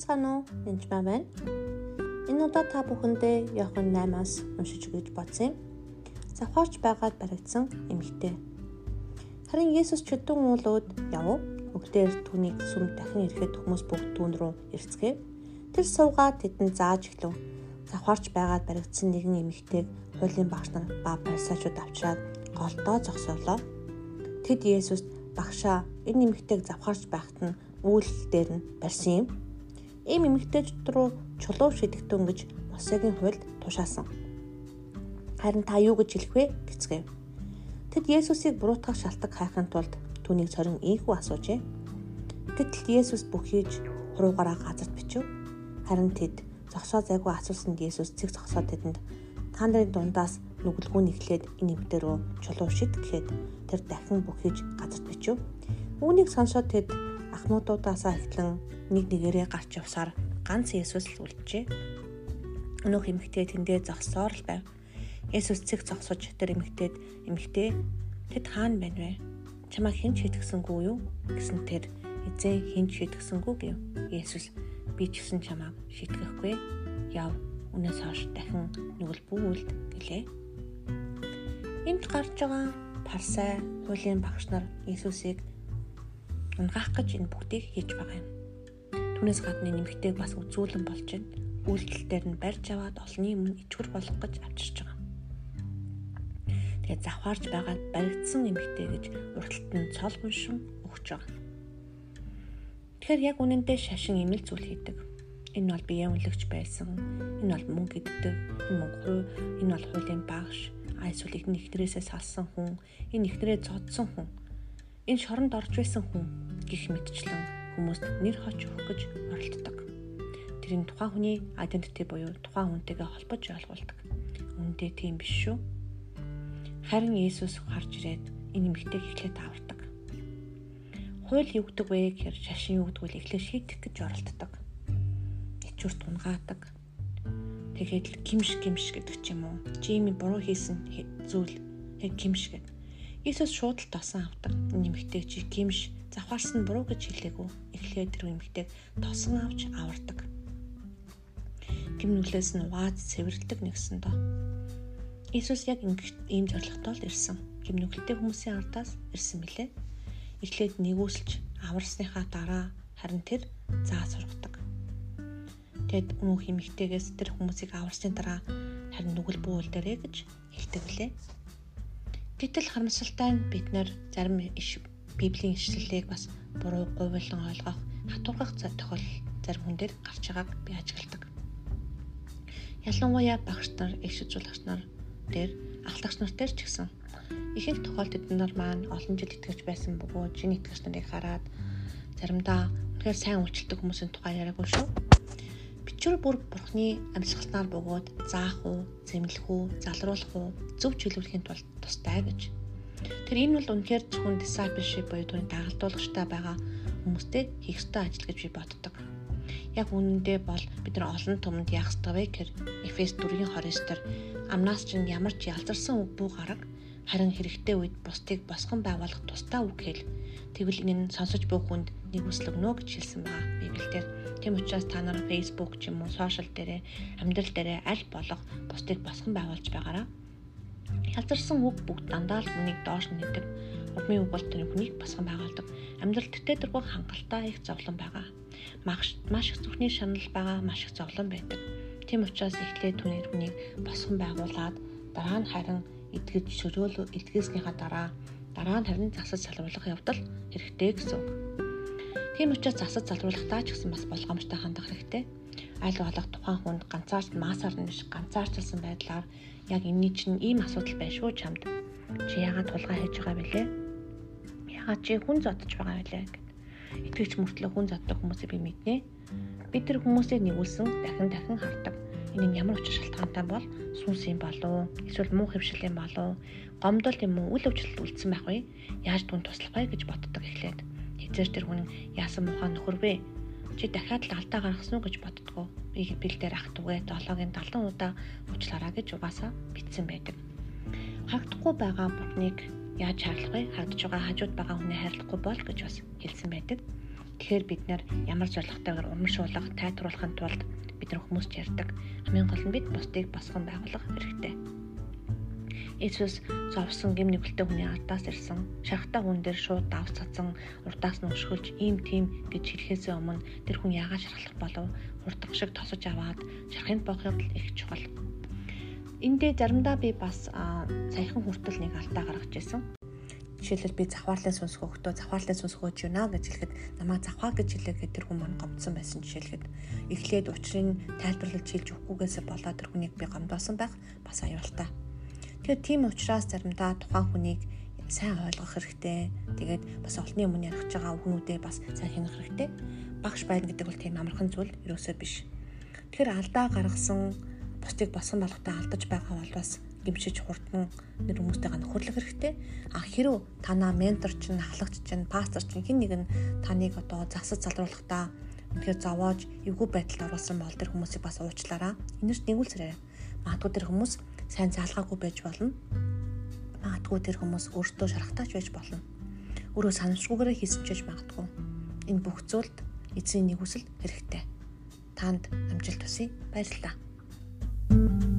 Байцгаана уу? Энд маа байна. Энэ удаа та бүхэндээ Иохан 8-аас уншиж өгч бодсон юм. Завхаарч байгаад баригдсан эмэгтэй. Харин Есүс чөтөн уулууд яв. Өгдөө түүнийг сүм дахин ирэхэд хүмүүс бүгд түүн рүү ирцгээв. Тэр суугаад тэдэнд зааж эхлэв. Завхаарч байгаад баригдсан нэгэн эмэгтэйг хуулийн багш нар ба фарисеучуд авчираад голдоо зогсоолоо. Тэд Есүст багшаа энэ эмэгтэйг завхаарч байхад нь үйлдэл дээр нь барьсан юм. Ийм эмэгтэйчд рүү чулуу шидэгтэн гэж Мосегийн хуульд тушаасан. Харин та юу гэж хэлэх вэ гэцгээв. Тэд Есүсийг буруутгах шалтак хайхын тулд түүнийг цорин ийхүү асуужээ. Гэтэл Есүс бүхийж хуруугаараа газарт бичв. Харин тэд зогсоо зайгүй асуусанд Есүс цэг зогсоод тэдэнд та нарын дундаас нүгэлгүй нэглээд энэ эмэгтэй рүү чулуу шид гэхэд тэр дахин бүхийж газарт бичв. Үүнийг сонсоод тэд ахнуудуудаасаа эхлэн нэг нэгээрээ гарч явсаар ганц Есүс л үлджээ. Өнөөх эмэгтэй тэндээ зогсоор л байв. Есүс цэг зогсож тэр эмэгтэйд эмэгтэй тэд хаана байна вэ? Чамаа хэн ч шийтгсэнгүй юу? гэсэн тэр эзэн хэн ч шийтгсэнгүй гэв. Есүс би ч гэсэн чамааг шийтгэхгүй. Яв. Үнээс хойш дахин нүгэл бүүлд гэлээ. Энд гарч байгаа парсай хуулийн багш нар Есүсийг унгаах гэж энэ бүгдийг хийж байгаа юм. Түүнээс гадна нэмэгтэйг бас үзүүлэн болж байна. Үйлдэлтээр нь барьж аваад олонний өмнө ичгэр болох гэж авчирч байгаа. Тэгээд завхаарж байгаад баригдсан нэмэгтэй гэж урталт нь цол гуйшин өгч байгаа. Тэгэхээр яг үнэндээ шашин имэл зүйл хийдэг. Энэ бол биеэ үнэлэгч байсан. Энэ бол мөнгө иддэг. Энэ мөнгө энэ бол хуулийн багш. Айсвал их нэгтрээсээ салсан хүн. Энэ нэгтрээ зодсон хүн. Энэ шоронд орж байсан хүн гих мэдчлэн хүмүүст нэр хоч өгөх гэж оролддог. Тэр нь тухайн хүний identity буюу тухайн хүнтэйгээ холбож ойлгуулдаг. Үүндээ тийм биш шүү. Харин Есүс гарч ирээд энэ эмэгтэйг эхлээд авардаг. Хууль юу гэдэг вэ гэхээр шашин юу гэдэг вэ эхлээд шийдэх гэж оролддог. Ичүүр тунгаадаг. Тэгээд л гимш гимш гэдэг ч юм уу. Жими буруу хийсэн зүйл яг гимш гэдэг. Иесус шууд л тосон авдаг. Нэмэгтэй чи гимш завхаарсан буруу гэж хэлээгүү. Эхлээд тэр эмэгтэйг тосон авч авардаг. Гимнүлээс нь ваад цэвэрлдэг нэгсэн доо. Иесус яг ийм зорилготой л ирсэн. Гимнүгэлтэй хүмүүсийн ардаас ирсэн билээ. Эхлээд нэгүсэлж аварсныхаа дараа харин тэр заа сургадаг. Тэгэд өнөөх эмэгтэйгээс тэр хүмүүсийг аварсны дараа харин нүгэл бүүл дээрэ гэж хэлдэг билээ. Гэтэл харамсалтай нь бид нар зарим иш Библийн ишлэлийг бас буруу говьлон ойлгох, хатуургах тохиолдол зарим хүн дээр гарч байгааг би ажигладаг. Ялангуяа багш нар, иш үзүүлэгч нар дээр ахлагч нар дээр ч гэсэн ихэнх тохиолдолд нар маань олон жил итгэж байсан бөгөөд шинэ итгэгч нарыг хараад заримдаа үнэхээр сайн үйлчлдэг хүмүүсийн тухай яриаггүй шүү. Бичвэр бүр бурхны амьсгалтаар бөгөөд заах уу, зэмлэх үү, залруулах уу, зөв чөлөөлөхийн тулд тустай гэж Тэр энэ бол үнэхээр зөвхөн discipleship буюу түүний дагалдуулагчтай байгаа хүмүүстэй хийх ёстой ажил гэж би боддог. Яг үнэндээ бол бид нар олон томд яах ёстой вэ гэхээр Эфес 4:29 дээр амнаас чинь ямар ч ялзарсан үг бүү гараг харин хэрэгтэй үед бусдыг босгон байгуулах тустай үг хэл. Тэгвэл энэ нь сонсож буй хүнд нэг үслэг нөө гэж хэлсэн байгаа Библиэлд. Тийм учраас та нар Facebook ч юм уу сошиал дээрээ амьдрал дээрээ аль болох бусдыг босгон байгуулж байгаараа Ялзарсан үг бүгд дандаа л хүнийг доош нэдэг. Урмын үг бол тэр хүнийг басхан байгуулдаг. Амьдрал төтэ дөрвөн хангалттай их зовлон байгаа. Маш маш их зүрхний шанал байгаа, маш их зовлон байдаг. Тийм учраас эхлээд түүний хүнийг босхон байгуулад дараа нь харин эдгэж шөрөөл эдгээснийхаа дараа дараа нь харин засаж салруулах явдал хэрэгтэй гэсэн. Тийм учраас засаж салруулахдаа ч гэсэн бас болгоомжтой хандах хэрэгтэй аль болох тухайн хүнд ганцаарч маасаар нь биш ганцаарчилсан байдлаар яг энэний чинь ийм асуудал байшгүй чамд. Чи яагаад тулгаа хийж байгаа бэлээ? Яагаад чи хүн зодож байгаа бэлээ гэд. Итгэж мөртлөө хүн зоддог хүмүүсийг би мэднэ. Бид тэр хүмүүсийг нэгүүлсэн дахин дахин хардаг. Энэ нь ямар учир шалтгаантай бол сүнс юм болов эсвэл муу хөвшил юм болов гомдол юм уу үл өвчлөлт үлдсэн байх вэ? Яаж түн туслах вэ гэж боддог эхлээд. Хизээр тэр хүн яасан мухаа нөхөр вэ? чи дахиад л алдаа гаргасан уу гэж боддгоо. Би бэлдээр ах түгээ 7-гийн 70 удаа уучлаарай гэж угаасаа битсэн байдаг. Хагдахгүй байгаа бутныг яаж хариулах вэ? Хагдж байгаа хажууд байгаа хүнээ харилцахгүй бол гэж бас хэлсэн байдаг. Тэгэхээр бид нэр ямар зорилготойгоор урамшуулга тайлбарлахын тулд бид нар хүмүүст ярьдаг. Хамгийн гол нь бид бусдыг босгон байгуулах хэрэгтэй. Иесус зовсон гим нүгэлтэй хүний ардаас ирсэн. Шархтаа хүн дээр шууд давс цацсан, урдаас нь өшгөлж ийм тийм гэж хэлэхээс өмнө тэр хүн яагаад шархлах болов? Хурдах шиг тосож аваад шархынд бооход их чухал. Эндээ заримдаа би бас саяхан хүртэл нэг алдаа гаргаж ирсэн. Жишээлбэл би завхаарлын сүнс хөөхтөө завхаарлын сүнс хөөж юуна гэж хэлэхэд намайг завхаа гэж хэлээгээд тэр хүн маань гомдсон байсан жишээлхэд эхлээд учрыг тайлбарлаж хэлж өгөхгүйгээсээ болоод тэр хүнийг би гомдоосон байх бас аюултай. Тэгэхээр тийм учраас заримдаа тухайн хүнийг сайн ойлгох хэрэгтэй. Тэгээд бас олонний өмнө ярих байгаа үгнүүдээ бас сайн хянах хэрэгтэй. Багш байна гэдэг бол тийм амархан зүйл ерөөсөө биш. Тэгэхээр алдаа гаргасан бусдыг босон болгохтой алдаж байгаа бол бас гимшиж хурдан нэр хүмүүстэйгээ нөхөрлөх хэрэгтэй. А хэрв танаа ментор чинь, халагч чинь, пастор чинь хэн нэг нь таныг одоо засаж залруулахдаа үнэхээр зовоож эвгүй байдалд оруулсан бол тэр хүмүүсийг бас уучлаарай. Энэрт нэгүүлсэрээ. Магадгүй тэр хүмүүс сайн заалгаагүй байж болно. Магадгүй тэр хүмүүс өөртөө шарахтаач байж болно. Өөрөө санамжгүйгээр хийсэн ч гэж магадгүй. Энэ бүх зүйлд эцсийн нэгүсэл хэрэгтэй. Танд амжилт хүсье. Баярлалаа. thank you